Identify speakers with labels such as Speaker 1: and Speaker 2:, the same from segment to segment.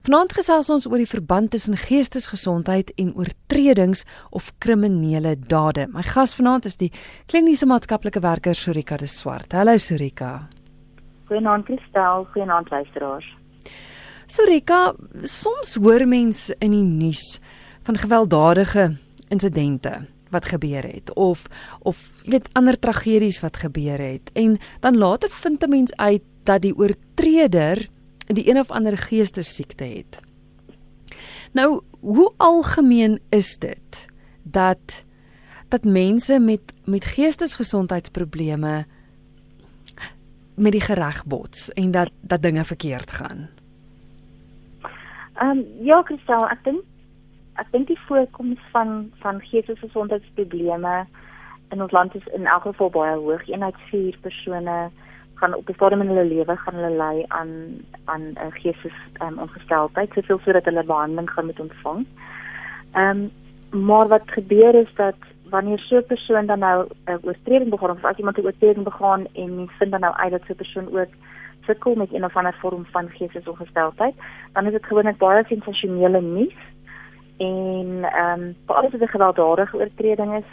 Speaker 1: Vanaand gesels ons oor die verband tussen geestesgesondheid en oortredings of kriminele dade. My gas vanaand is die kliniese maatskaplike werker Surika de Swart. Hallo Surika.
Speaker 2: Goeienaand Kristel, goeienaand luisteraars.
Speaker 1: Surika, soms hoor mense in die nuus van gewelddadige insidente wat gebeur het of of jy weet ander tragedies wat gebeur het en dan later vind 'n mens uit dat die oortreder die een of ander geestesiekte het. Nou, hoe algemeen is dit dat dat mense met met geestesgesondheidsprobleme met die gereg bots en dat dat dinge verkeerd gaan?
Speaker 2: Ehm um, ja, Christel, ek dink ek dink die voorkoms van van geestesgesondheidsprobleme in ons land is in elk geval baie hoog. Een uit 4 persone gaan op 'n stadium in hulle lewe gaan hulle ly aan aan 'n geestes um, ongesteldheid soveel sodat hulle behandeling gaan moet ontvang. Ehm um, maar wat gebeur is dat wanneer so 'n persoon dan nou 'n uh, oortreding begaan of as iemand 'n oortreding begaan en mens vind dan nou uit dat so 'n persoon ook sukkel met een of ander vorm van geestesongesteldheid, dan is dit gewoonlik baie sensasionele nuus en ehm um, veral as dit 'n gewelddadige oortreding is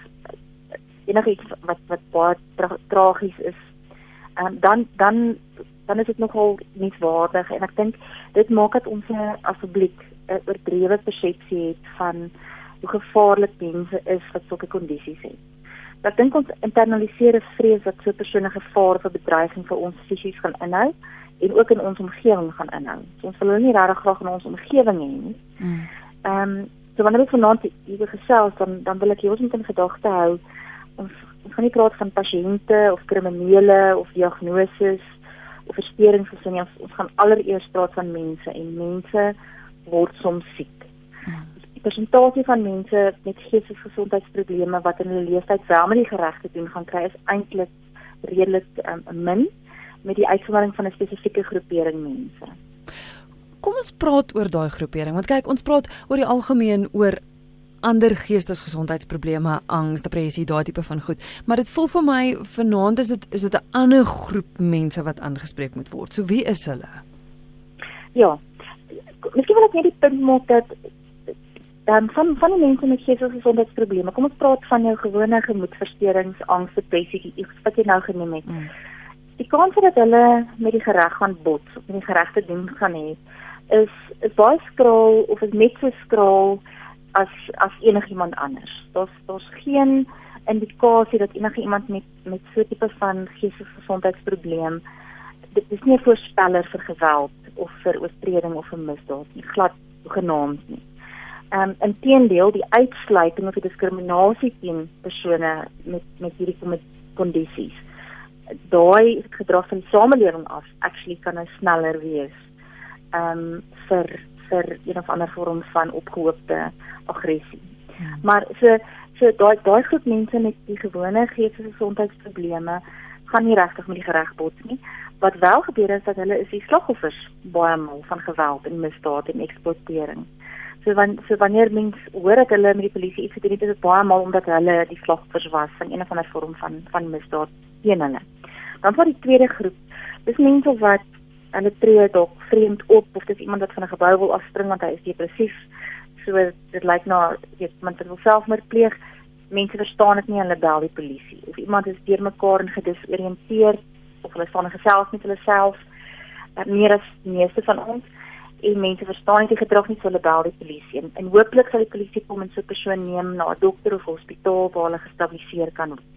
Speaker 2: enigiets wat wat baie tra tragies is um, dan dan dan is dit nogal nie waardig en ek dink dit maak dat ons as publiek 'n oordrewe persepsie het van hoe gevaarlik mense is wat sulke kondisies het. Ek dink ons internaliseer 'n vrees dat so 'n persoon 'n gevaar vir bedreiging vir ons fisies gaan inhou en ook in ons omgewing gaan inhou. So ons wil hulle nie regtig graag in ons omgewing hê nie. Mm. Ehm um, so wanneer ons vanaand hier gesels dan dan wil ek jou net in gedagte hou ons ons gaan nie praat van pasiënte of kriminele of diagnoses of versteurings so nie. Ons gaan allereers praat van mense en mense word soms siek. Die persentasie van mense met geestesgesondheidsprobleme wat in hulle lewenstyd wel met die geregte doen gaan kry is eintlik redelik um, min met die uitsondering van 'n spesifieke groepering mense.
Speaker 1: Kom ons praat oor daai groepering want kyk ons praat oor die algemeen oor ander geestesgesondheidsprobleme, angs, depressie, daai tipe van goed. Maar dit voel vir my vanaand is dit is dit 'n ander groep mense wat aangespreek moet word. So wie is hulle?
Speaker 2: Ja. Miskien wil ek net die punt maak dat dan um, van van die mense met geestesgesondheidsprobleme, kom ons praat van jou gewone gemoedversteurings, angs, depressie, wat jy nou genoem het. Mm. Die kans dat hulle met die gereg gaan bots met die geregte ding gaan hê, is is baie skraal of is net so skraal as as enigiemand anders. Daar's daar's geen indikasie dat enige iemand met met so 'n tipe van geestesgesondheidsprobleem dit is nie 'n voorspeller vir geweld of vir oortreding of 'n misdaad nie, glad genaamd nie. Ehm um, inteendeel die uitsluiting of die diskriminasie teen persone met met hierdie kondisies. Daai gedrag van die samelewing af actually kan nou sneller wees. Ehm um, vir vir een of ander vorm van opgehoopte aggressie. Ja. Maar so so daai daai groep mense met die gewone geestesgesondheidsprobleme gaan nie regtig met die gereg bots nie. Wat wel gebeur is dat hulle is die slagoffers baie maal van geweld en misdaad en eksploitering. So wanneer so wanneer mense hoor dat hulle met die polisie iets gedoen het, is dit baie maal omdat hulle die slagoffers was van een of ander vorm van van misdaad teen hulle. Dan vir die tweede groep, dis mense wat hulle tree dalk vreemd op of dis iemand wat van 'n gebou wil afspring want hy is depressief. So dit lyk na weet iemand wat selfmoord pleeg. Mense verstaan dit nie en hulle bel die polisie. Of iemand is deurmekaar en gedisoriënteerd of hulle staan in gesels met hulle self. Uh, meer as meeste van ons en mense verstaan nie die gedrag nie so hulle bel die polisie en, en hooplik sal die polisie kom en so 'n persoon neem na 'n dokter of hospitaal waar hulle gestabiliseer kan word.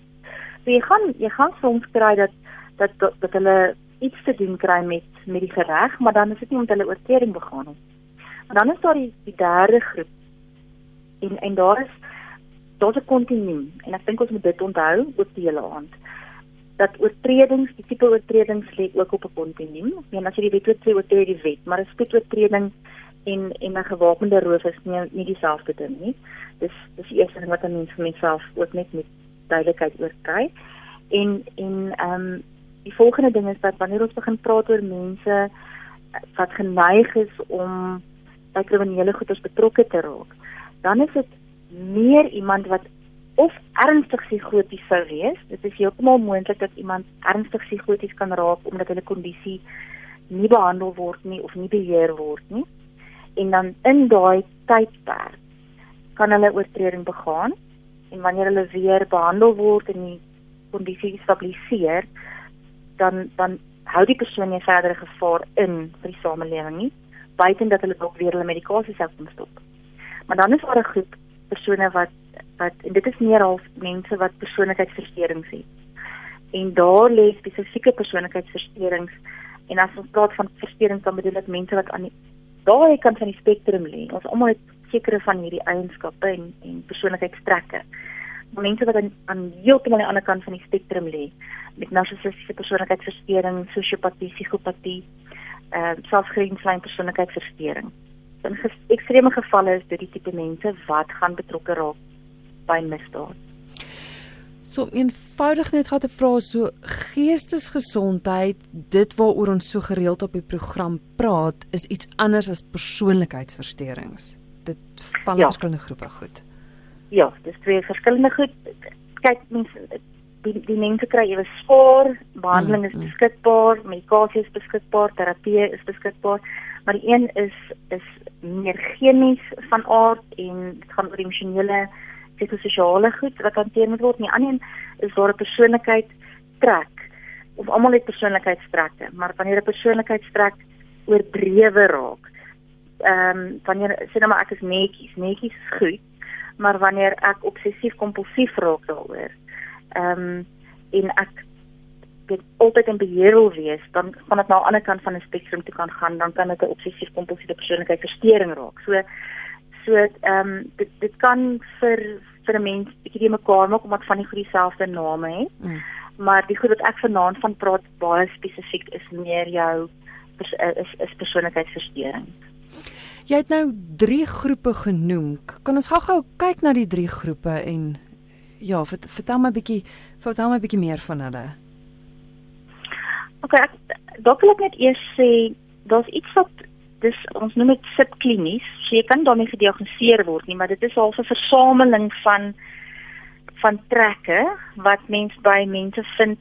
Speaker 2: So jy gaan jy gaan soms kry dat dat dat, dat hulle iets te doen kry met met die gereg, maar dan is dit nie omdat hulle oortreding begaan het. Maar dan is daar die, die derde groep. En en daar is daar's 'n kontinuum en ek dink ons moet dit onthou oor die hele aand. Dat oortredings, die tipe oortredings lê ook op 'n kontinuum. Ek meen as jy die wet oortree, oortree die wet, maar 'n spoedoortreding en en 'n gewapende roof is nie nie dieselfde ding nie. Dis dis die eerste ding wat 'n mens vir myself ook net met duidelikheid oor kry. En en ehm um, die volgende ding is dat wanneer ons begin praat oor mense wat geneig is om by kriminele goeders betrokke te raak, dan is dit meer iemand wat of ernstig psigoties sou wees. Dit is heeltemal moontlik dat iemand ernstig psigoties kan raak omdat hulle kondisie nie behandel word nie of nie beheer word nie. en dan in daai tydperk kan hulle oortreding begaan en wanneer hulle weer behandel word en die kondisie stabiliseer dan dan hou die persoon nie verdere gevaar in vir die samelewing nie buiten dat hulle dalk weer hulle medikasie sou kon stop. Maar dan is daar 'n groep persone wat wat en dit is meer half mense wat persoonlikheidsversteurings het. En daar lê spesifieke persoonlikheidsversteurings en as ons praat van versteurings dan bedoel ek mense wat aan die daai kant van die spektrum lê. Ons almal het sekere van hierdie eienskappe en en persoonlikheidstrekke mense wat aan, aan heeltemal aan die ander kant van die spektrum lê met narcissistiese persoonlikheidsversteuring, sosiopatie, psigopatie, ehm uh, selfgrenslyn persoonlikheidsversteuring. In ges ekstreme gevalle is dit die tipe mense wat gaan betrokke raak by misdaad.
Speaker 1: So eenvoudig net gehad 'n vraag so geestesgesondheid, dit waaroor ons so gereeld op die program praat, is iets anders as persoonlikheidsversteurings. Dit val ja. verskillende groepe goed
Speaker 2: ja, dis twee verskillende goed. Kyk, mense die die mense kry ewe spaar, behandeling is mm, mm. beskikbaar, medikasie is beskikbaar, terapie is beskikbaar, maar die een is is meer chemies van aard en dit gaan oor emosionele psigososiale goed wat hanteer moet word. Die ander een is waar 'n persoonlikheid trek. Of almal het persoonlikheidstrekke, maar wanneer 'n persoonlikheidstrek oordrewe raak, ehm um, wanneer sê nou maar ek is netjies, netjies is goed, maar wanneer ek obsessief kompulsief raak daaroor ehm um, en ek dit altyd in beheer wil wees dan kan dit na 'n ander kant van 'n spektrum toe kan gaan dan kan dit 'n obsessief kompulsiewe persoonlikheidsversteuring raak so so ehm um, dit dit kan vir vir 'n mens bietjie mekaar maak omdat van die goed dieselfde name het mm. maar die goed wat ek vanaand van praat baie spesifiek is meer jou is is persoonlikheidsversteuring
Speaker 1: Jy het nou 3 groepe genoem. Kan ons gou-gou kyk na die 3 groepe en ja, vertel my 'n bietjie, vertel my 'n bietjie meer van hulle.
Speaker 2: OK, dalk wil ek net eers sê daar's iets wat dis ons noem dit subklinies. So jy kan daarmee gediagnoseer word nie, maar dit is al 'n versameling van van trekke wat mens by mense vind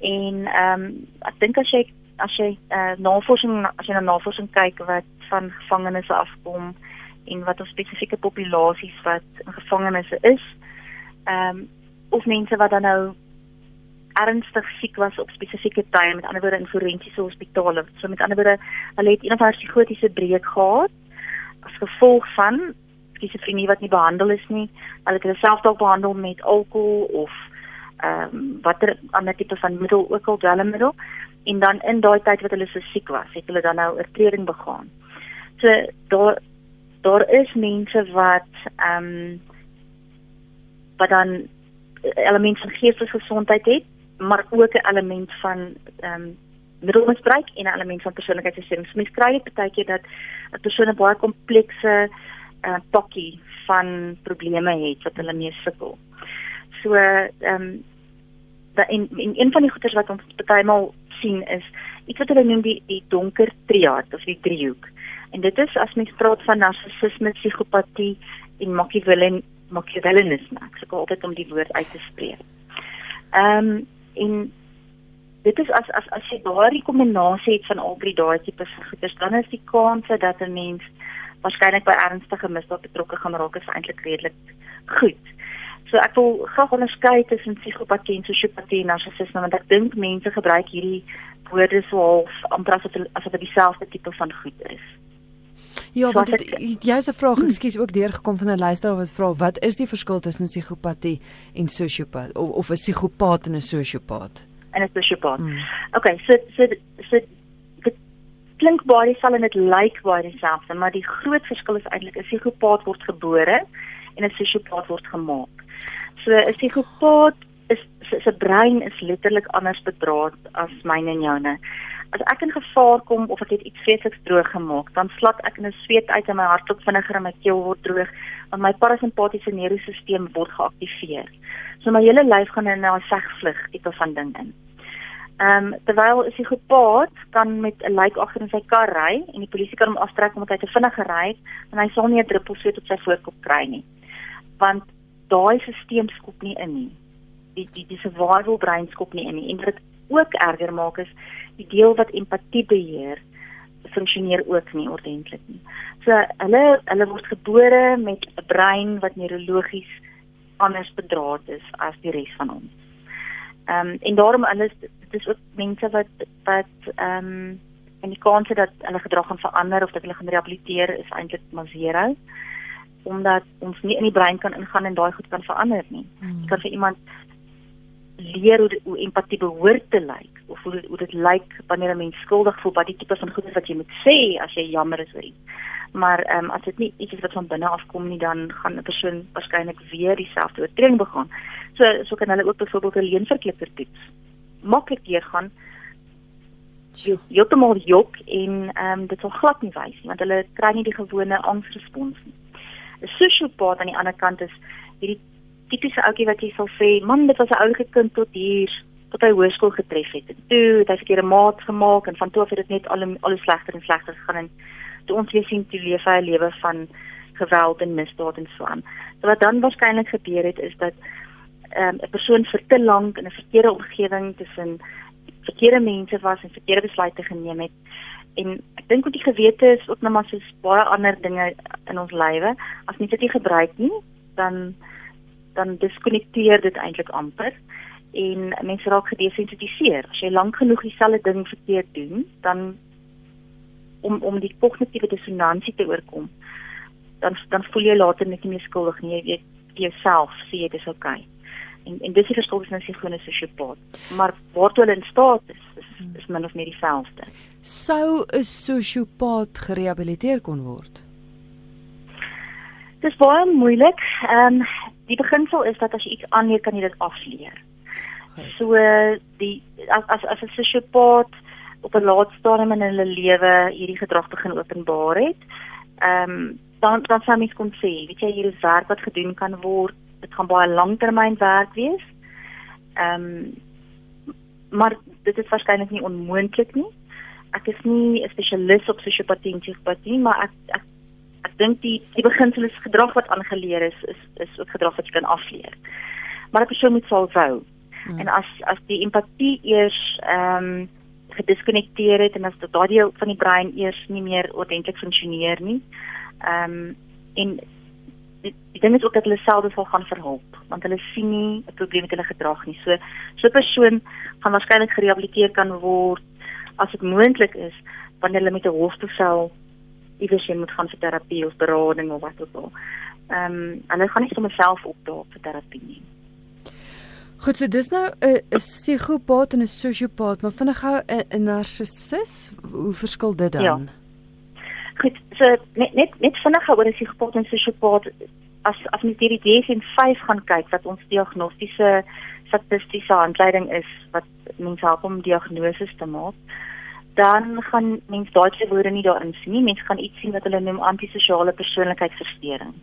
Speaker 2: en ehm um, ek dink as jy as jy uh, navorsing as jy na navorsing kyk wat van gevangenes afkom en wat op spesifieke populasies wat in gevangenisse is. Ehm um, of mense wat dan nou ernstig siek was op spesifieke tye, met ander woorde in forensiese hospitale. So met ander woorde, hulle het een of ander psigotiese breek gehad as gevolg van skizofrenie wat nie behandel is nie. Hulle het hulle self dalk behandel met alkohol of ehm um, watter ander tipe van middel ook al dwelmmiddel en dan in daai tyd wat hulle so siek was, het hulle dan nou oortreding begaan. So daar daar is mense wat ehm um, wat dan element van geestelike gesondheid het, maar ook 'n element van ehm um, middelmisbruik en 'n element van persoonlikheidsversteuring. So, mens kry dit baie keer dat 'n persoon 'n baie komplekse uh, pakkie van probleme het wat hulle mee sukkel. So ehm um, dat in, in een van die goeters wat ons partymal sien is iets wat hulle noem die die donker triad of die driehoek. En dit is as mens praat van narcissisme, psigopatie en Machiavellian Machiavellianisme. Ek sê altyd om die woord uit te spreek. Ehm um, en dit is as as as jy daardie kombinasie het van al drie daai tipe goeders, dan is die kans dat 'n mens waarskynlik by ernstige misdaad betrokke gaan raak is eintlik redelik goed. So ek wil graag onderskei tussen psigopatie en sosiopatie en narcissisme want ek dink mense gebruik hierdie woorde so half amper as dit as dit dieselfde tipe van goed is.
Speaker 1: Ja, so want dit jy's 'n vraag, ekskuus ook deurgekom van 'n luisteraar wat vra wat is die verskil tussen psigopatie en sosiopaat of of 'n psigopaat en 'n sosiopaat?
Speaker 2: En 'n sosiopaat. Hmm. Okay, so so so dit klink baie dieselfde en dit lyk baie dieselfde, maar die groot verskil is eintlik 'n psigopaat word gebore en 'n sosiopaat word gemaak. So 'n psigopaat is se brein is letterlik anders bedraad as myne en joune. As ek in gevaar kom of ek het iets vreesliks droog gemaak, dan slat ek in 'n sweet uit en my hartklop vinniger en my keel word droog, want my parasimpatiese nervosisteem word geaktiveer. So my hele lyf gaan in 'n vegvlug tipe van ding in. Ehm um, terwyl 'n psigopaat kan met 'n lijk agter in sy kar ry en die polisie kan hom aftrek omdat hy te vinnig gery het en hy sal nie 'n druppel sweet op sy voorkop kry nie. Want daai stelsel skop nie in nie. Die die die survival brein skop nie in nie. En wat ook erger maak is die deel wat empatie beheer funksioneer ook nie ordentlik nie. So hulle hulle word gebore met 'n brein wat neurologies anders bedraad is as die res van ons. Ehm um, en daarom alles dit is ook mense wat wat ehm um, en die kans dat hulle gedrag gaan verander of dat hulle gaan rehabiliteer is eintlik maar zero omdat ons nie in die brein kan ingaan en daai goed kan verander nie. Hmm. Jy kan vir iemand leer hoe, hoe empatie behoort te lyk of hoe hoe dit lyk wanneer 'n mens skuldig voel wat die tipe van goed is wat jy moet sê as jy jammer is oor iets. Maar ehm um, as dit nie iets is wat van binne af kom nie dan gaan 'n persoon waarskynlik weer dieselfde oortreding begaan. So so kan hulle ook byvoorbeeld 'n leenverklipper toets. Maklik deurgaan. Jy het maar jok en ehm um, dit sal glad nie wys nie want hulle kry nie die gewone angsrespons nie. 'n Sosiopaat aan die ander kant is hierdie tipiese ouetjie wat jy sal sê, "Man, dit was 'n ouelike kind tot hier tot hy hoërskool getref het." En toe het hy verkeerde maat gemaak en van toe af het dit net al al slegter en slegter gegaan en toe ons weer sien toe leef hy 'n lewe van geweld en misdaad en so aan. So wat dan waarskynlik gebeur het is dat ehm, 'n um, persoon vir te lank in 'n verkeerde omgewing tussen verkeerde mense was en verkeerde besluite geneem het en ek dink ook die gewete is ook nog maar so baie ander dinge in ons lywe as nie dit jy gebruik nie dan dan diskonnekteer dit eintlik amper en mense raak gedesensitiseer. As jy lank genoeg dieselfde ding verkeerd doen, dan om om die kognitiewe dissonansie te oorkom, dan dan voel jy later net nie meer skuldig nie. Jy weet jouself sê dit is oukei. Okay. En en dis die verskil tussen 'n gewone sosiopaat. Maar waartoe hulle in staat is, is, is min of meer dieselfde.
Speaker 1: Sou 'n sosiopaat gerehabiliteer kon word?
Speaker 2: Dis baie moeilik. Ehm um, die beginsel is dat as jy iets aanleer, kan jy dit afleer. So die as as as 'n sosiopaat op 'n laat stadium in hulle lewe hierdie gedrag begin openbaar het, ehm um, dan dan sou mens kon sê, weet jy, hier is werk wat gedoen kan word. Dit gaan baie langtermyn werk wees. Ehm um, maar dit is waarskynlik nie onmoontlik nie. Ek is nie 'n spesialis op sosiopatie en psigopatie, maar ek ek ek dink die die beginsel is gedrag wat aangeleer is is is ook gedrag wat jy kan afleer. Maar 'n persoon moet sal wou. Hmm. En as as die empatie eers ehm um, gediskonnekteer het en as daardie deel van die brein eers nie meer ordentlik funksioneer nie. Ehm um, en die, die ding is ook dat hulle self sal gaan verhelp want hulle sien nie 'n probleem met hulle gedrag nie. So so 'n persoon gaan waarskynlik gerehabiliteer kan word as dit moontlik is wanneer hulle met 'n hooftoesel iewers jy moet gaan vir terapie of berading of wat ook al. Ehm um, en hulle gaan nie sommer self opdaag vir terapie nie.
Speaker 1: Goed, so dis nou 'n 'n psigopaat en 'n sosiopaat, maar vinnig gou 'n 'n narcissus, hoe verskil dit dan? Ja.
Speaker 2: Goed, so net net net vinnig oor 'n psigopaat en sosiopaat as as mens hierdie DSM-5 gaan kyk wat ons diagnostiese statistiese handleiding is wat mense help om diagnose te maak dan gaan mens daai twee woorde nie daarin sien nie. Mens gaan iets sien wat hulle noem antisosiale persoonlikheidsversteuring.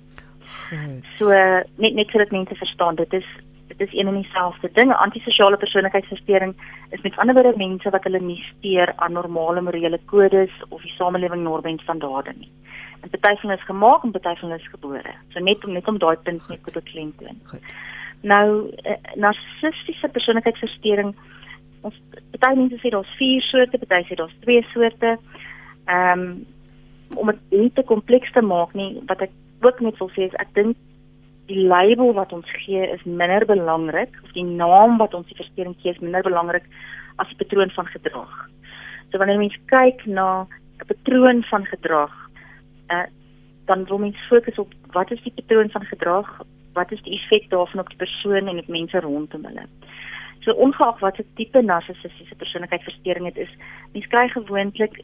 Speaker 2: So net net sodat mense verstaan, dit is dit is een en dieselfde ding. Antisosiale persoonlikheidsversteuring is met ander woorde mense wat hulle nie steur aan normale morele kodes of die samelewing norme en standaarde nie. En party van hulle is gemaak en party van hulle is gebore. So net om net om daai punt net te beklemtoon. Nou eh, narcissistiese persoonlikheidsversteuring ons party mense sê daar's 4 soorte, party sê daar's 2 soorte. Ehm um, om dit nie te kompleks te maak nie, wat ek ook net wil sê is ek dink die label wat ons gee is minder belangrik of die naam wat ons die verstoring gee is minder belangrik as die patroon van gedrag. So wanneer mens kyk na 'n patroon van gedrag, uh, dan wil mens fokus op wat is die patroon van gedrag, wat is die effek daarvan op die persoon en op mense rondom hulle. So ongeag wat se tipe narcissistiese persoonlikheidsversteuring dit is, mens kry gewoonlik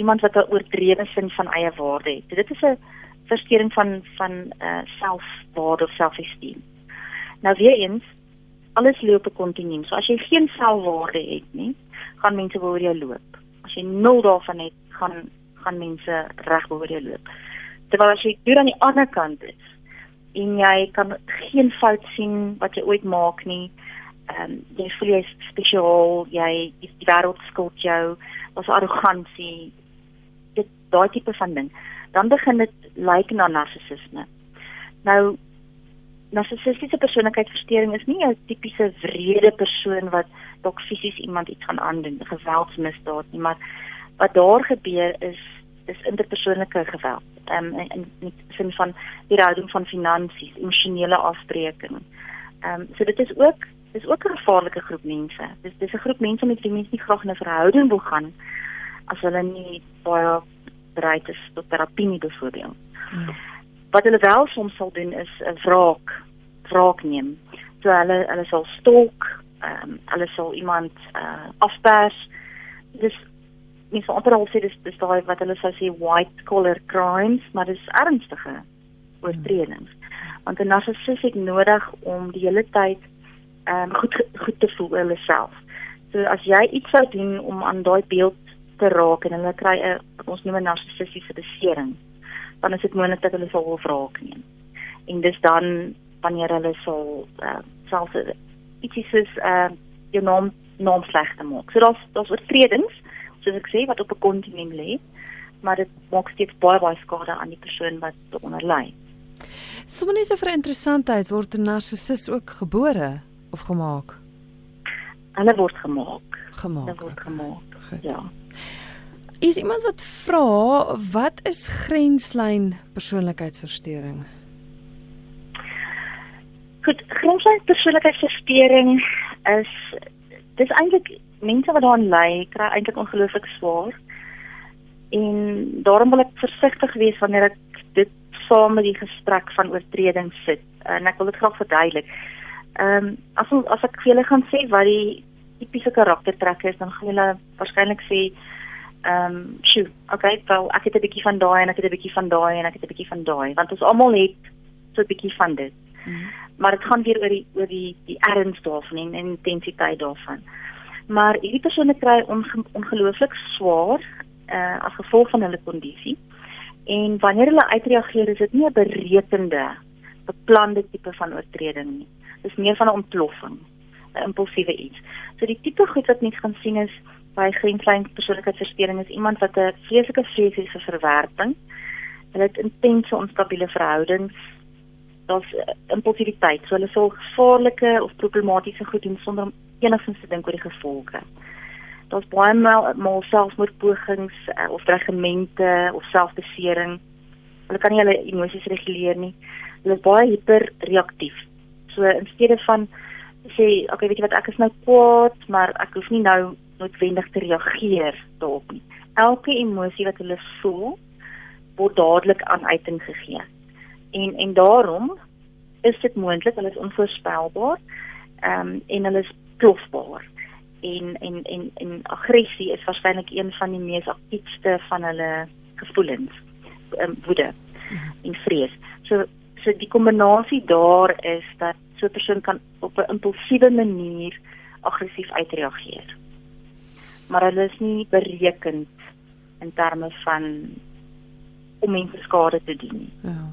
Speaker 2: iemand wat 'n oordrewe sin van eie waarde het. So dit is 'n versteuring van van uh selfwaarde of selfesteem. Nou weer eens, alles loop 'n kontinuum. So as jy geen selfwaarde het nie, gaan mense oor jou loop. As jy nul daarvan het, gaan gaan mense reg oor jou loop. Terwyl as jy deur aan die ander kant is en jy kan geen fout sien wat jy ooit maak nie, ehm um, jy voel jy is spesiaal, jy die, die wêreld skuld jou, was arrogansie, dit daai tipe van ding. Dan begin dit lyk na narcissisme. Nou narcissistiese persoonlikheidsversteuring is nie 'n tipiese wrede persoon wat dalk fisies iemand iets gaan aandoen, geweldsmisdaad nie, maar wat daar gebeur is is interpersoonlike geweld. Ehm um, in in sin van die houding van finansies, emosionele afbreeking. Ehm um, so dit is ook dis ook 'n gevaarlike groep mense. Dis dis 'n groep mense met wie mense nie graag 'n verhouding wil gaan as hulle nie baie bereid is tot terapie nie byvoorbeeld. Hmm. Wat hulle wel soms sal doen is 'n wraak wraak neem. So hulle hulle sal stalk, ehm um, hulle sal iemand uh afpers. Dis nie so amper al sê dis dis daai wat hulle sou sê white collar crimes, maar dis ernstige oortredings. Want 'n narcissus het nodig om die hele tyd ehm um, goed goed te voel oor homself. So as jy iets sou doen om aan daai beeld te raak en hulle kry 'n ons noem 'n narcissiese besering, dan is dit moontlik dat hulle sal wil wraak neem. En dis dan wanneer hulle sal uh, selfs ietsie soos uh jou naam naam sleg te maak. So daar's daar's oortredings soos ek sê wat op 'n kontinent lê, maar dit maak steeds baie baie skade aan die persoon wat daaronder ly.
Speaker 1: Sommige net vir interessantheid word 'n narcissus ook gebore of gemaak.
Speaker 2: Hulle word gemaak.
Speaker 1: Gemaak.
Speaker 2: Hulle word gemaak. Goed. Ja.
Speaker 1: Is iemand wat vra wat is grenslyn persoonlikheidsversteuring?
Speaker 2: Goed, grenslyn persoonlikheidsversteuring is dis eintlik mense wat daaraan ly, kry eintlik ongelooflik swaar. En daarom wil ek versigtig wees wanneer ek dit saam met die gesprek van oortredings sit. En ek wil dit graag verduidelik. Ehm um, as ons as ek vir julle gaan sê wat die tipiese karaktertrekke is, dan gaan julle waarskynlik sê ehm um, sjoe, okay, wel ek het 'n bietjie van daai en ek het 'n bietjie van daai en ek het 'n bietjie van daai, want ons almal het so 'n bietjie van dit. Mm. Maar dit gaan weer oor die oor die die erns daarvan en intensiteit daarvan maar hierdie persone kry onge ongelooflik swaar uh, as gevolg van hulle kondisie. En wanneer hulle uitreageer, is dit nie 'n berekende, beplande tipe van oortreding nie. Dit is meer van 'n ontploffing, 'n impulsiewe iets. So die tipe goed wat mens gaan sien is by grenslyn persoonlikheidsversteuring is iemand wat 'n vreeslike vrees het vir verwerping. Hulle het intense onstabiele verhoudings. Daar's uh, impulsiwiteit. So hulle sal gevaarlike of problematiese goed doen sonder om enigstens te dink oor die gevolge. Daar's baie maal, maal selfmoordpogings uh, of dreigemente of selfbesering. Hulle kan nie hulle emosies reguleer nie. Hulle is baie hiperreaktief. So in steede van sê, okay, weet jy wat, ek is nou kwaad, maar ek hoef nie nou noodwendig te reageer daarop nie. Elke emosie wat hulle voel, word dadelik aan uiting gegee. En en daarom is dit moontlik hulle is onvoorspelbaar. Ehm um, en hulle is plofbaar. En en en en aggressie is waarskynlik een van die mees aktiefste van hulle gevoelens. Um, woede en vrees. So so die kombinasie daar is dat so 'n persoon kan op 'n impulsiewe manier aggressief uitreageer. Maar hulle is nie berekend in terme van om mense skade te doen nie. Ja.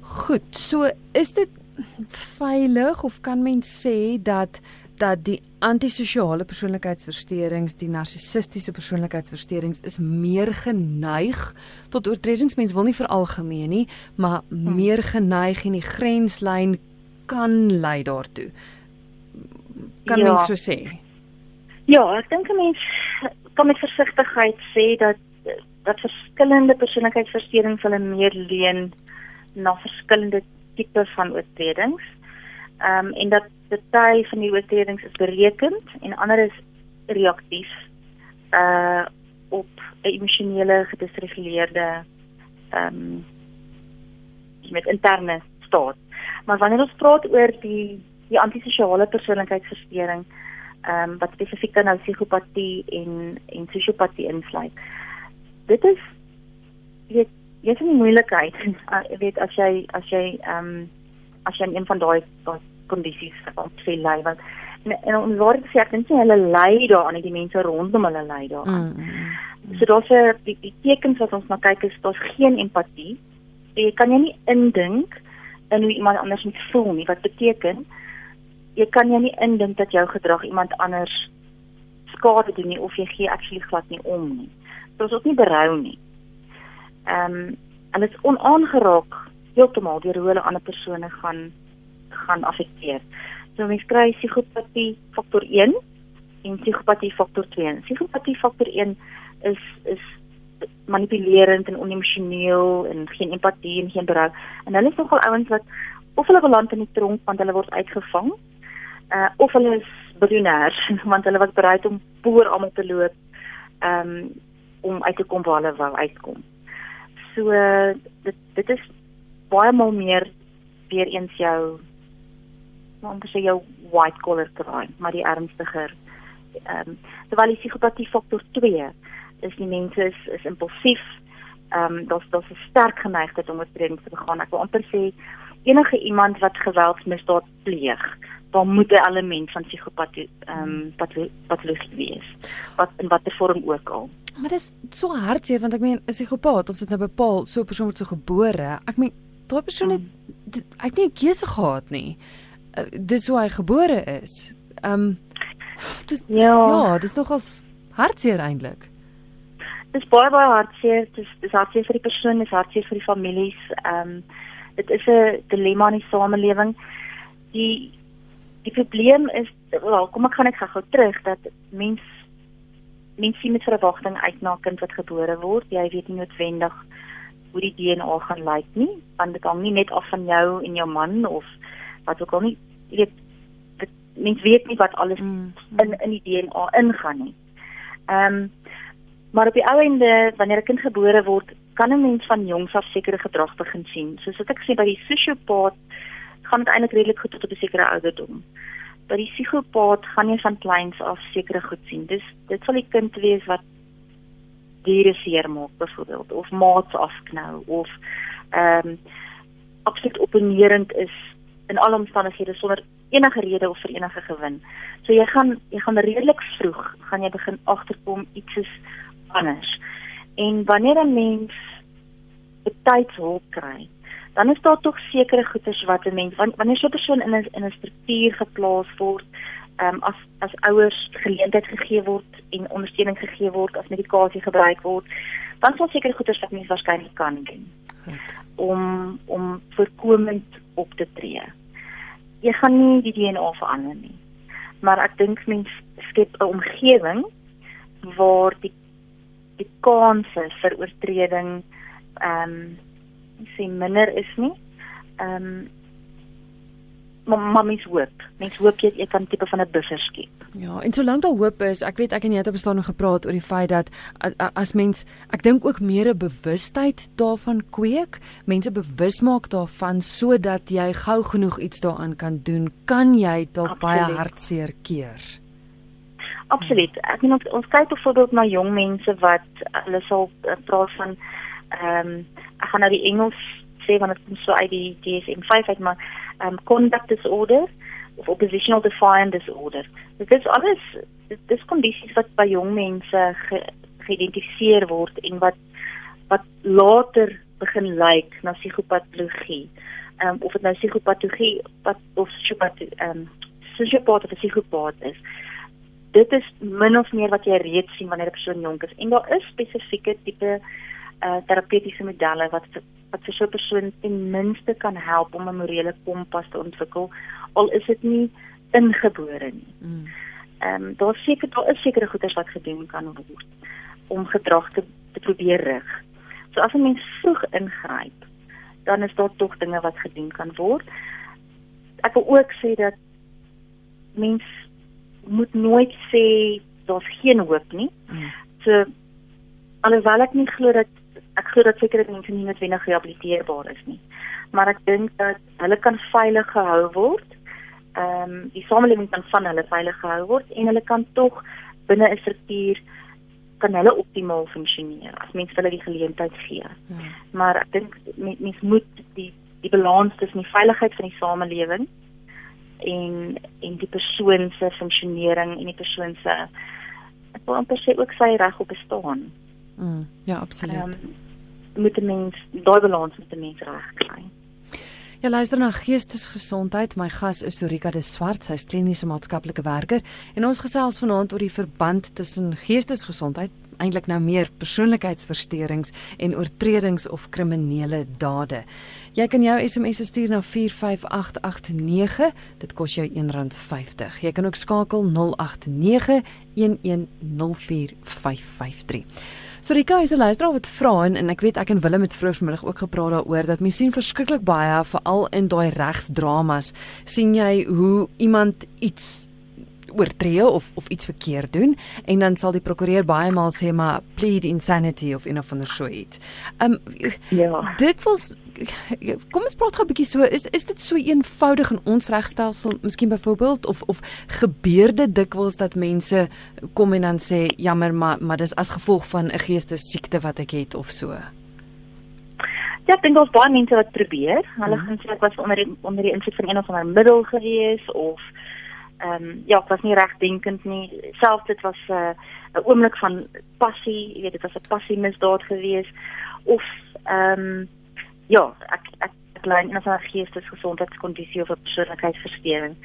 Speaker 1: Goed, so is dit veilig of kan mens sê dat dat die antisosiale persoonlikheidsversteurings, die narcissistiese persoonlikheidsversteurings is meer geneig tot oortredings. Mens wil nie veralgemeen nie, maar hmm. meer geneig en die grenslyn kan lei daartoe. Kan ja. mens so sê?
Speaker 2: Ja, ek dink 'n mens kan met versigtigheid sê dat dat verskillende persoonlikheidsversteurings hulle meer leen na verskillende tipe van oortredings. Ehm um, en dat party van die oortredings is berekend en ander is reaktief uh op 'n emosionele gedisreguleerde ehm um, met interne staat. Maar wanneer ons praat oor die die antisosiale persoonlikheidsversteuring ehm um, wat spesifiek dan nou psigopatie en en sosiopatie insluit. Dit is jy jy het 'n moeilikheid, jy weet as jy as jy ehm um, as jy een van daai kondisies op sy ly want en, en om waar te sê ek dink nie hulle ly daaraan nie die mense rondom hulle ly daaraan. Mm, mm, mm. So daar's 'n die, die tekens wat ons na kyk is daar's geen empatie. Jy kan jy nie indink in hoe iemand anders moet voel nie wat beteken jy kan jy nie indink dat jou gedrag iemand anders skade doen nie of jy gee actually glad nie om nie. So is ook nie berou nie. Ehm um, en dit is onaangeraak heeltemal deur hoe hulle ander persone gaan gaan affekteer. So mens kry psigopatie faktor 1 en psigopatie faktor 2. Psigopatie faktor 1 is is manipulerend en onemosioneel en geen empatie en geen berou. En hulle is nogal ouens wat of hulle beland in die tronk want hulle word uitgevang, uh of hulle is biljonêers want hulle was bereid om voor almal te loop um om uit te kom waar hulle wou uitkom. So dit dit is baie mal meer weer eens jou om te sê jou white collar crime, maar die ernstiger ehm um, terwyl die psigopatie faktor 2 is die mense is, is impulsief. Ehm um, daar's daar's 'n sterk geneigtheid om oortredings te begaan. Ek wil amper sê enige iemand wat geweldsmisdaad pleeg, daar moet 'n element van psigopatie ehm um, patologie wees. Wat in watter vorm ook al.
Speaker 1: Maar dit is so hartseer want ek meen 'n psigopaat, ons het nou bepaal so 'n persoon word so gebore. Ek meen daai persoon het hy het nie 'n keuse gehad nie. Uh, dis hoe hy gebore is. Ehm um, dis ja, ja dis nogals hartseer eintlik
Speaker 2: dis baie baie hartseer. Dis dis hartseer vir die persoon, dis hartseer vir die families. Ehm um, dit is 'n dilemma in die samelewing. Die die probleem is wel, kom ek gaan net gou terug dat mens mens sien met verwagting uit na 'n kind wat gebore word. Jy weet nie noodwendig hoe die DNA gaan lyk nie, want dit hang nie net af van jou en jou man of wat ook al nie. Jy weet dit mens weet nie wat alles mm, in in die DNA ingaan nie. Ehm um, Maar op die ou ende wanneer 'n kind gebore word, kan 'n mens van jongs af sekere gedrag begin sien. Soos wat ek sê by die sosiopaat gaan dit eintlik redelik goed tot op 'n sekere ouderdom. By die psigopaat gaan jy van kleins af sekere goed sien. Dis dit sal die kind wees wat diere seermaak byvoorbeeld of maats afknou of ehm um, absoluut opponerend is in alle omstandighede sonder enige rede of vir enige gewin. So jy gaan jy gaan redelik vroeg gaan jy begin agterkom iets is anders. En wanneer 'n mens betydshulp kry, dan is daar tog sekere goeders wat 'n mens wanneer so 'n persoon in 'n in 'n struktuur geplaas word, ehm um, as as ouers geleentheid gegee word en ondersteuning gegee word as medikasie gebruik word, dan sal sekere goeders wat mens waarskynlik kan doen om om voorkomend op te tree. Jy gaan nie die DNA verander nie. Maar ek dink mens skep 'n omgewing waar die die kanse vir oortreding ehm um, sê minder is nie. Ehm um, maar mens hoop. Mens hoop jy, jy kan tipe van 'n buffer skep.
Speaker 1: Ja, en solank daar hoop is, ek weet ek en jy het op staan gepraat oor die feit dat as mens, ek dink ook meer 'n bewustheid daarvan kweek, mense bewus maak daarvan sodat jy gou genoeg iets daaraan kan doen, kan jy dalk baie hartseer keer.
Speaker 2: Absoluut. Ek meen ons, ons kyk byvoorbeeld na jong mense wat hulle sal uh, praat van ehm um, ek gaan nou die Engels sê want dit kom so uit die DSM-5 uit maar um, conduct disorder of oppositional defiant disorder. Dit is alles dit is kondisies wat by jong mense ge, geïdentifiseer word en wat wat later begin lyk na psigopatologie. Ehm um, of dit nou psigopatologie wat of psigopat ehm um, psigopat of psigopat is dit is min of meer wat jy reeds sien wanneer 'n persoon jonk is en daar is spesifieke tipe uh terapeutiese modelle wat wat vir so 'n persoon ten minste kan help om 'n morele kompas te ontwikkel al is dit nie ingebore nie. Mm. Ehm um, daar seker daar is sekere goeders wat gedoen kan word om gedrag te te probeer rig. So as 'n mens vroeg ingryp, dan is daar tog dinge wat gedoen kan word. Ek wil ook sê dat mens moet nooit sê daar's geen hoop nie. Mm. So alhoewel ek nie glo dat ek glo dat sekere mense nie noodwendig gerehabiliteerbaar is nie. Maar ek dink dat hulle kan veilig gehou word. Ehm um, die samelewing kan van hulle veilig gehou word en hulle kan tog binne 'n struktuur kan hulle optimaal funksioneer as mense hulle die geleentheid gee. Mm. Maar ek dink mense moet die die balans tussen die veiligheid van die samelewing en en die persoon se funksionering en die persoon se ek wil amper sê ook sy reg op bestaan.
Speaker 1: Mm, ja, absoluut. Um,
Speaker 2: moet 'n mens daai balans met 'n mens reg kry.
Speaker 1: Ja, luister na geestesgesondheid. My gas is Sorika de Swart, sy's kliniese maatskaplike werker en ons gesels vanaand oor die verband tussen geestesgesondheid eintlik nou meer persoonlikheidsversteurings en oortredings of kriminele dade. Jy kan jou SMS stuur na 45889. Dit kos jou R1.50. Jy kan ook skakel 089 1104553. So Rika is 'n luisteraar wat vra en, en ek weet ek en Willem het vroeër vanmiddag ook gepraat daaroor dat mens sien verskriklik baie veral in daai regsdramas sien jy hoe iemand iets oortree of of iets verkeerd doen en dan sal die prokureur baie maal sê maar plead insanity of in of ander so iets. Um ja. Dikwels kom ons praat gou 'n bietjie so is is dit so eenvoudig in ons regstelsel miskien byvoorbeeld of of gebeur dit dikwels dat mense kom en dan sê jammer maar maar dis as gevolg van 'n geestesiekte wat ek het of so.
Speaker 2: Ja, ek dink daar's baie mense wat probeer. Hulle mm. gaan sê ek was onder die, onder die invloed van een of ander middel gewees of ehm um, ja, ek was nie regdenkend nie. Selfs dit was 'n uh, 'n oomblik van passie, jy weet dit was 'n passie misdaad gewees of ehm um, ja, ek ek ek lyn in 'n geestesgesondheidskondisie of 'n persoonlikheidsversteuring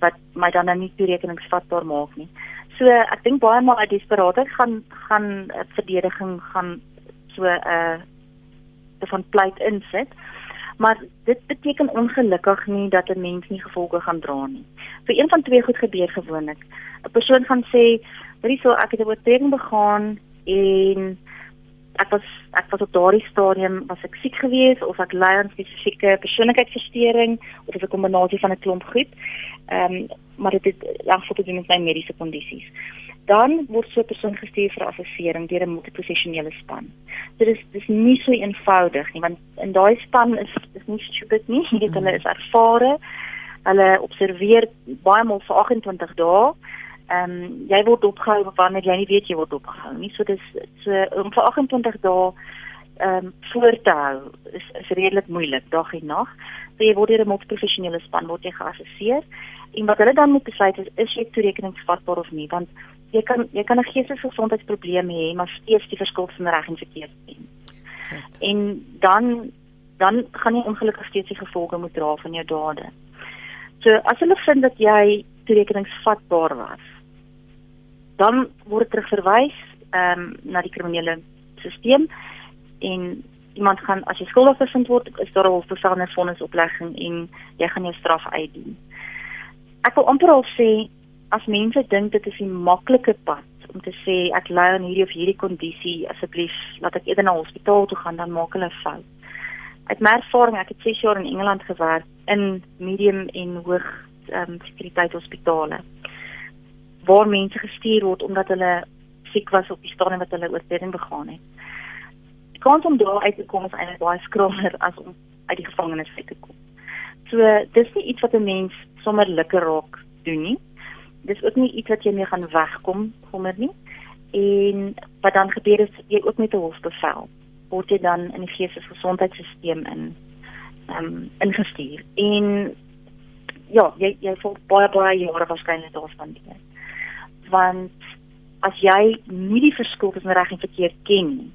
Speaker 2: wat my dan nou nie toerekeningsvatbaar maak nie. So ek dink baie maal uit desperaatheid gaan gaan 'n uh, verdediging gaan so 'n uh, van pleit insit. Maar dit beteken ongelukkig nie dat 'n mens nie gevolge gaan dra nie. Vir een van twee goed gebeur gewoonlik. 'n Persoon gaan sê, "Hoorie so, ek het 'n oortreding begaan en ek was ek was op daardie stadium was ek siek geweest of ek ly aan spesifieke persoonlikheidsversteuring of 'n kombinasie van 'n klomp goed. Ehm um, maar dit het lank voor te doen met my mediese kondisies. Dan word so 'n persoon gestuur vir assessering deur 'n multiprofessionele span. Dit is dis nie so eenvoudig nie want in daai span is is nie stupid nie, jy weet hulle is ervare. Hulle observeer baie maal vir 28 dae ehm um, jy word opgehou wanneer jy nie weet jy word opgehou nie. So dis so om vir 28 dae ehm um, voor te hou is is redelik moeilik dag en nag. So jy word deur 'n multiprofessionele span word jy geassesseer en wat hulle dan moet besluit is is jy toerekeningsvatbaar of nie want jy kan jy kan 'n geestesgesondheidsprobleem hê maar steeds die verskil tussen reg en verkeerd sien. En dan dan gaan jy ongelukkig steeds die gevolge moet dra van jou dade. So as hulle vind dat jy toerekeningsvatbaar was, dan word terugverwys ehm um, na die kriminele stelsel en iemand gaan as jy skuldig bevind word, is daar 'n hofbevel en vonnisoplegging en jy gaan jou straf uitdien. Ek wil amper al sê as mense dink dit is 'n maklike pad om te sê ek ly aan hierdie of hierdie kondisie, asseblief laat ek eerder na hospitaal toe gaan, dan maak hulle fout. Uit my ervaring, ek het 6 jaar in Engeland gewerk in medium en hoog ehm um, sekuriteit hospitale waar mense gestuur word omdat hulle siek was op die stadium wat hulle oortreding begaan het. Die kans om daar uit te kom is eintlik baie skrommer as om uit die gevangenis uit te kom. So dis nie iets wat 'n mens sommer lekker raak doen nie. Dis ook nie iets wat jy mee gaan wegkom sommer nie. En wat dan gebeur is jy ook met 'n hofbevel word jy dan in die geestesgesondheidstelsel in ehm um, ingestuur. En ja, jy jy voel baie baie jare waarskynlik daar spandeer want as jy nie die verskil tussen reg en verkeerd ken nie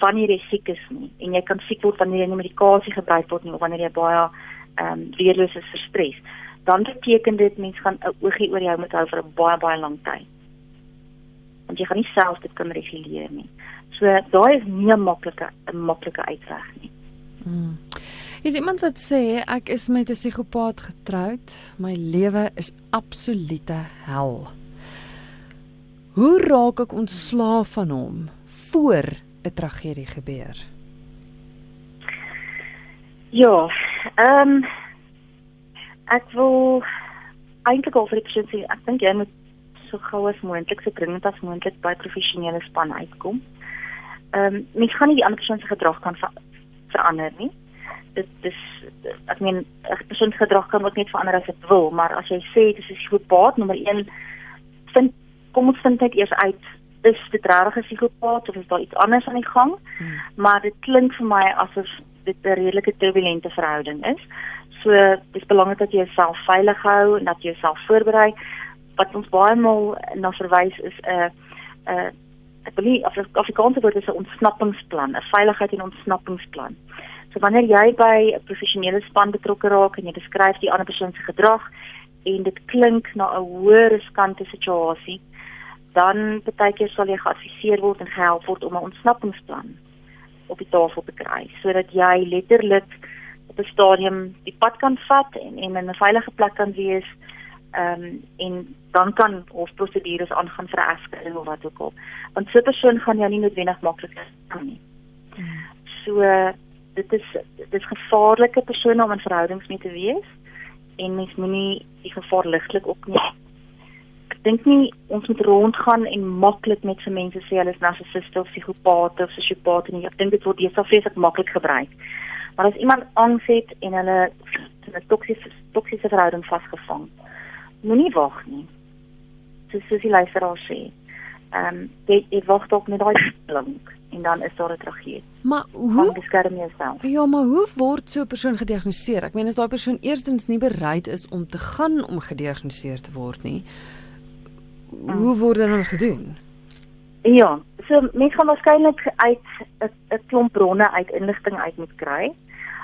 Speaker 2: wanneer jy siek is nie en jy kan siek word wanneer jy nie medikasie gebruik word nie of wanneer jy baie ehm um, weerloos is vir stres dan beteken dit mens gaan 'n oogie oor jou moet hou vir 'n baie baie lang tyd. Want jy gaan nie self dit kan reguleer nie. So daai is nie 'n maklike 'n maklike uitweg nie.
Speaker 1: Hmm. Is iemand wat sê ek is met 'n psigopaat getroud, my lewe is absolute hel. Hoe raak ek ontslaaf van hom voor 'n tragedie gebeur?
Speaker 2: Ja, ehm um, ek wil eintlik al vir die persoon sê ek dink jy moet so gou as moontlik so dringend as moontlik by professionele span uitkom. Ehm um, mens gaan nie die ander persoon se gedrag kan ver verander nie dit dis ek meen 'n persoon se gedrag kan ook net verander as dit wil, maar as jy sê dit is 'n psigopaat nommer 1 vind kom ons vind dit eers uit is dit regtig 'n psigopaat of is daar iets anders aan die gang? Hmm. Maar dit klink vir my asof dit 'n redelike turbulente verhouding is. So dis belangrik dat jy jouself veilig hou en dat jy jouself voorberei. Wat ons baie maal na verwys is 'n 'n ek wil nie Afrikaanse woord is 'n ontsnappingsplan, 'n veiligheid en ontsnappingsplan. So wanneer jy by 'n professionele span betrokke raak en jy beskryf die ander persoon se gedrag en dit klink na 'n hoë riskante situasie, dan baie keer sal jy geadviseer word en gehelp word om 'n ontsnappingsplan op die tafel te kry sodat jy letterlik op 'n stadium die pad kan vat en en in 'n veilige plek kan wees ehm um, en dan kan ons prosedures aangaan vir egskeiding of wat ook al. Want so 'n persoon gaan jou nie noodwendig maklik kan nie. So dit is dit is gevaarlike persone om in verhoudings mee te wees en mens moenie die gevaar ligtelik opneem. Ek dink nie ons moet rondgaan en maklik met se mense sê hulle is narcissiste of psigopate of sosiopate nie. Ek dink dit word deesdae vreeslik maklik gebruik. Maar as iemand angs het en hulle in 'n toksiese toksiese verhouding vasgevang, moenie wag nie. Soos soos die luisteraar sê. Ehm um, jy, jy wag dalk net daai lank en dan is daar 'n tragedie.
Speaker 1: Maar hoe
Speaker 2: beskerm jouself?
Speaker 1: Ja, maar hoe word so 'n persoon gediagnoseer? Ek meen as daai persoon eerstens nie bereid is om te gaan om gediagnoseer te word nie, hoe word dit dan gedoen?
Speaker 2: Ja, so mense gaan waarskynlik uit 'n klomp bronne uit inligting uit moet kry.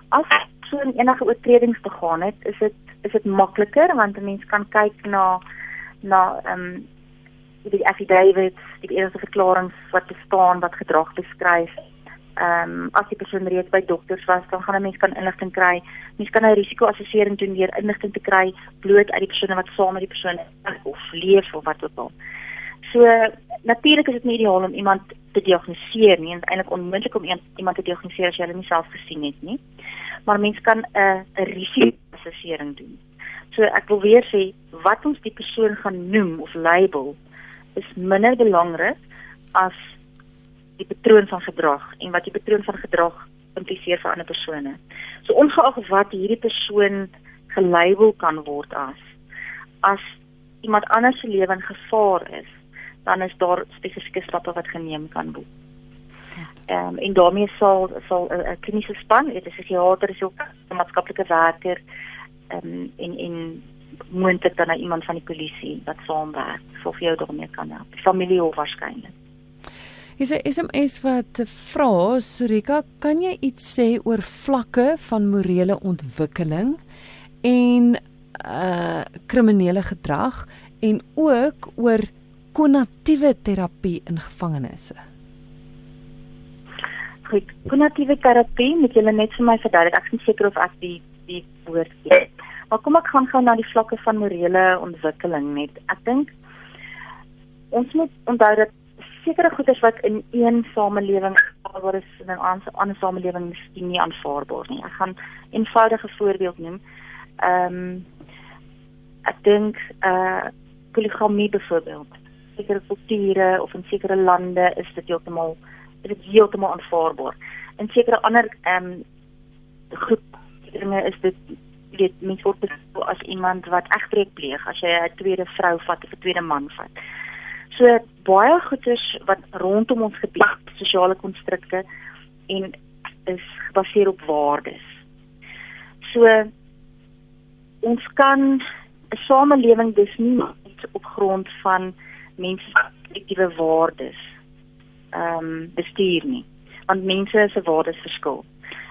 Speaker 2: As so 'n enige oortredings begaan het, is dit is dit makliker want 'n mens kan kyk na na ehm um, die affidavits, die eerste verklaringe wat bestaan wat gedrag beskryf. Ehm um, as die persoon reeds by dokters was, dan gaan 'n mens kan inligting kry. Mens kan 'n risiko-assessering doen deur inligting te kry bloot uit die persone wat saam met die persoon of leef of wat ook al. So natuurlik is dit nie ideaal om iemand te diagnoseer nie, eintlik onmoontlik om iemand te diagnoseer as jy hulle nie self gesien het nie. Maar mens kan 'n 'n risiko-assessering doen. So ek wil weer sê wat ons die persoon gaan noem of label is minder belangrik as die patroon van gedrag en wat die patroon van gedrag impliseer vir ander persone. So ongeag wat hierdie persoon gelabel kan word as as iemand anders se lewe in gevaar is, dan is daar spesifieke stappe wat geneem kan word. Ehm um, en daarmee sal sal 'n kliniese span, dit is 'n psigiater, is ook 'n maatskaplike werker ehm um, en en moontlik dan na iemand van die polisie wat saamwerk vir jou daarmee kan help. Familie of waarskynlik.
Speaker 1: Is 'n SMS wat vra Surika, kan jy iets sê oor vlakke van morele ontwikkeling en uh kriminele gedrag en ook oor kognitiewe terapie in gevangenisse?
Speaker 2: Goed, kognitiewe terapie, moet jy net vir my verduidelik. Ek is seker of ek die die woord ken. Maar kom ek gaan gou na die vlakke van morele ontwikkeling net. Ek dink ons moet onthou dat sekere goeders wat in een samelewing waar is in 'n ander samelewing miskien nie aanvaarbaar nie. Ek gaan 'n eenvoudige voorbeeld noem. Ehm um, ek dink eh uh, poligamie byvoorbeeld. Sekere kulture of in sekere lande is dit heeltemal dit heeltemal aanvaarbaar. In sekere ander ehm um, groepe is dit weet mens word beskou as iemand wat egbreek pleeg as jy 'n tweede vrou vat of 'n tweede man vat. So baie goeders wat rondom ons gebeur, sosiale konstrukte en is gebaseer op waardes. So ons kan 'n samelewing dus nie op grond van mense se waardes ehm um, bestuur nie, want mense se waardes verskil.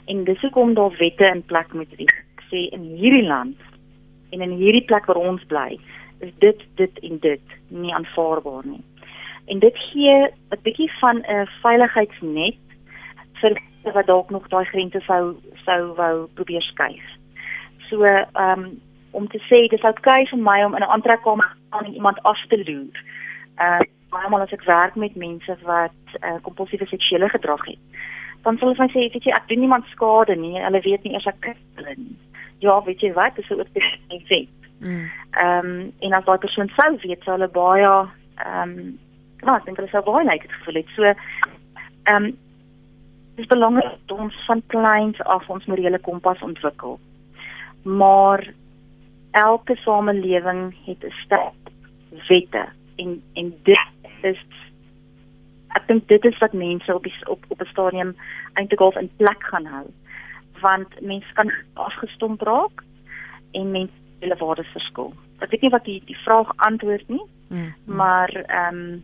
Speaker 2: En dis hoekom daar wette in plek moet wees sê in hierdie land en in hierdie plek waar ons bly, is dit dit en dit nie aanvaarbaar nie. En dit gee 'n bietjie van 'n veiligheidsnet vir wat dalk nog daai grense sou sou wou probeer skuif. So ehm um, om te sê dis oukei vir my om in 'n aantrekkamer aan iemand af te loer. Uh maar as ek werk met mense wat uh, kompulsiewe seksuele gedrag het, dan sal hulle sê, weet jy, ek doen niemand skade nie. Hulle weet nie eers ek kyk hulle nie ja, weet jy wat, dis 'n oortuiging sê. Mm. Ehm um, en as daai persoon sou weet, sou hulle baie ehm um, nou, ek dink hulle sou baie net like gevoel het. So ehm um, dis belangrik dat ons van kleins af ons morele kompas ontwikkel. Maar elke samelewing het 'n sterk wette en en dit is ek dink dit is wat mense op die, op op 'n stadium eintlik half in plek gaan hou want mense kan afgestomp raak en mense hulle waardes verskil. Ek weet nie wat die die vraag antwoord nie, mm, maar ehm um,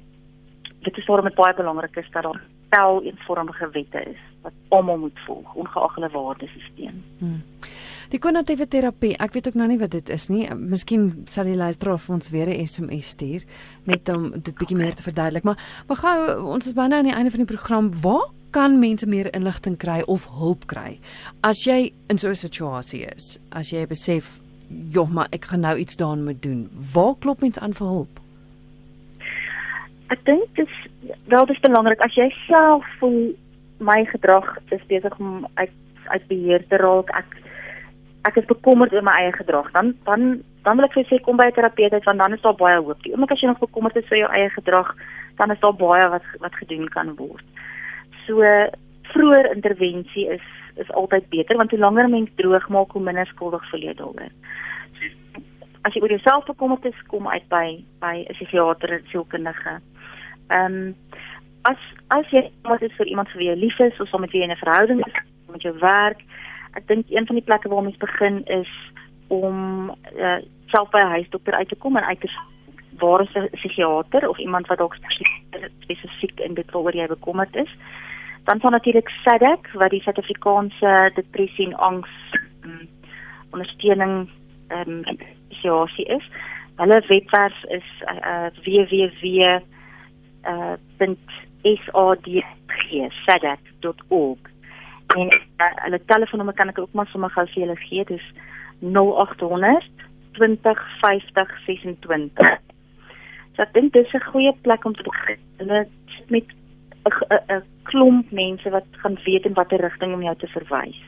Speaker 2: dit is waarom dit baie belangrik is dat daar tel eenvormige wette is wat almal moet volg ongeag hulle waardesisteem.
Speaker 1: Mm. Die kognitiewe terapie, ek weet ook nou nie wat dit is nie. Miskien sal die luisteraar vir ons weer 'n SMS stuur net om dit bietjie meer te verduidelik. Maar maar gou, ons is byna aan die einde van die program. Waar kan mense meer inligting kry of hulp kry as jy in so 'n situasie is? As jy besef, "Joh, maar ek gaan nou iets daaraan moet doen." Waar klop mense aan vir hulp?
Speaker 2: Ek dink dit is wel dis belangrik as jy self voel my gedrag is besig om uit uit beheer te raak. Ek ek is bekommerd oor my eie gedrag. Dan dan dan wil ek vir sê kom by 'n terapeut uit want dan is daar baie hoop. Die oomblik as jy nog bekommerd is oor jou eie gedrag, dan is daar baie wat wat gedoen kan word. So vroeër intervensie is is altyd beter want hoe langer mens droog maak, hoe minder skuldig voel jy daaroor as jy oor jouself bekommerd is, kom uit by by 'n psigiater of sielkundige. Ehm um, as as jy moet is vir iemand vir wie jy lief is of so met wie jy 'n verhouding het, met jou werk, ek dink een van die plekke waar mens begin is om uh, self by 'n huisdokter uit te kom en uit te waar is 'n psigiater of iemand wat dalk spesifiek in dit waaroor jy bekommerd is. Dan sal natuurlik SADAG wat die Suid-Afrikaanse depressie en angs um, ondersteuning ehm um, assosiasie is. Hulle webwerf is uh, uh, www.sadc.org. En uh, hulle telefoonnommer kan ek ook maar sommer gou vir julle gee. Dis 0800 20 50 26. So ek dink dis 'n goeie plek om te begin. Hulle sit met 'n klomp mense wat gaan weet in watter rigting om jou te verwys.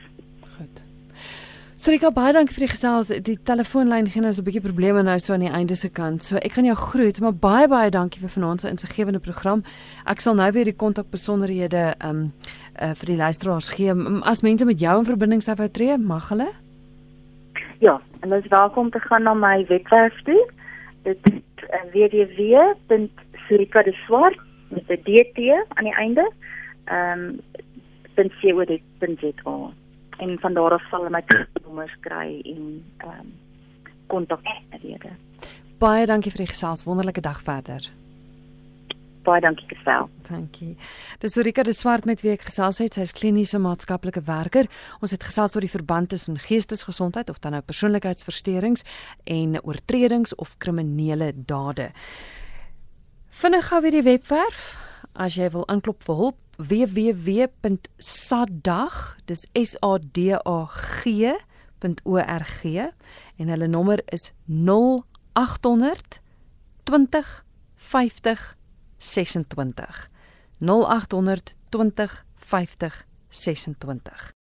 Speaker 1: Sorika baie dankie vir die gesels. Die telefoonlyn gee nou so 'n bietjie probleme nou so aan die einde se kant. So ek gaan jou groet, maar baie baie dankie vir vanaand se insiggewende program. Ek sal nou weer die kontak besonderhede um uh, vir die luisteraars gee. As mense met jou in verbinding sou wou tree, mag hulle?
Speaker 2: Ja, en hulle is welkom te gaan na my webwerf toe. Dit is uh, www.surikadeswart met 'n dt aan die einde. Um .co.za en van daar af sal my nommers kry en ehm um, kontak rede.
Speaker 1: Baie dankie vir die gesels. Wonderlike dag verder.
Speaker 2: Baie dankie gesel.
Speaker 1: Dankie. Dis Rika de Swart met wie ek gesels het. Sy is kliniese maatskaplike werker. Ons het gesels oor die verband tussen geestesgesondheid of dan nou persoonlikheidsversteurings en oortredings of kriminele dade. Vinnig gou weer die webwerf. As jy wil aanklop vir hulp www.sadag dis s a d a g.org en hulle nommer is 0800 20 50 26 0800 20 50 26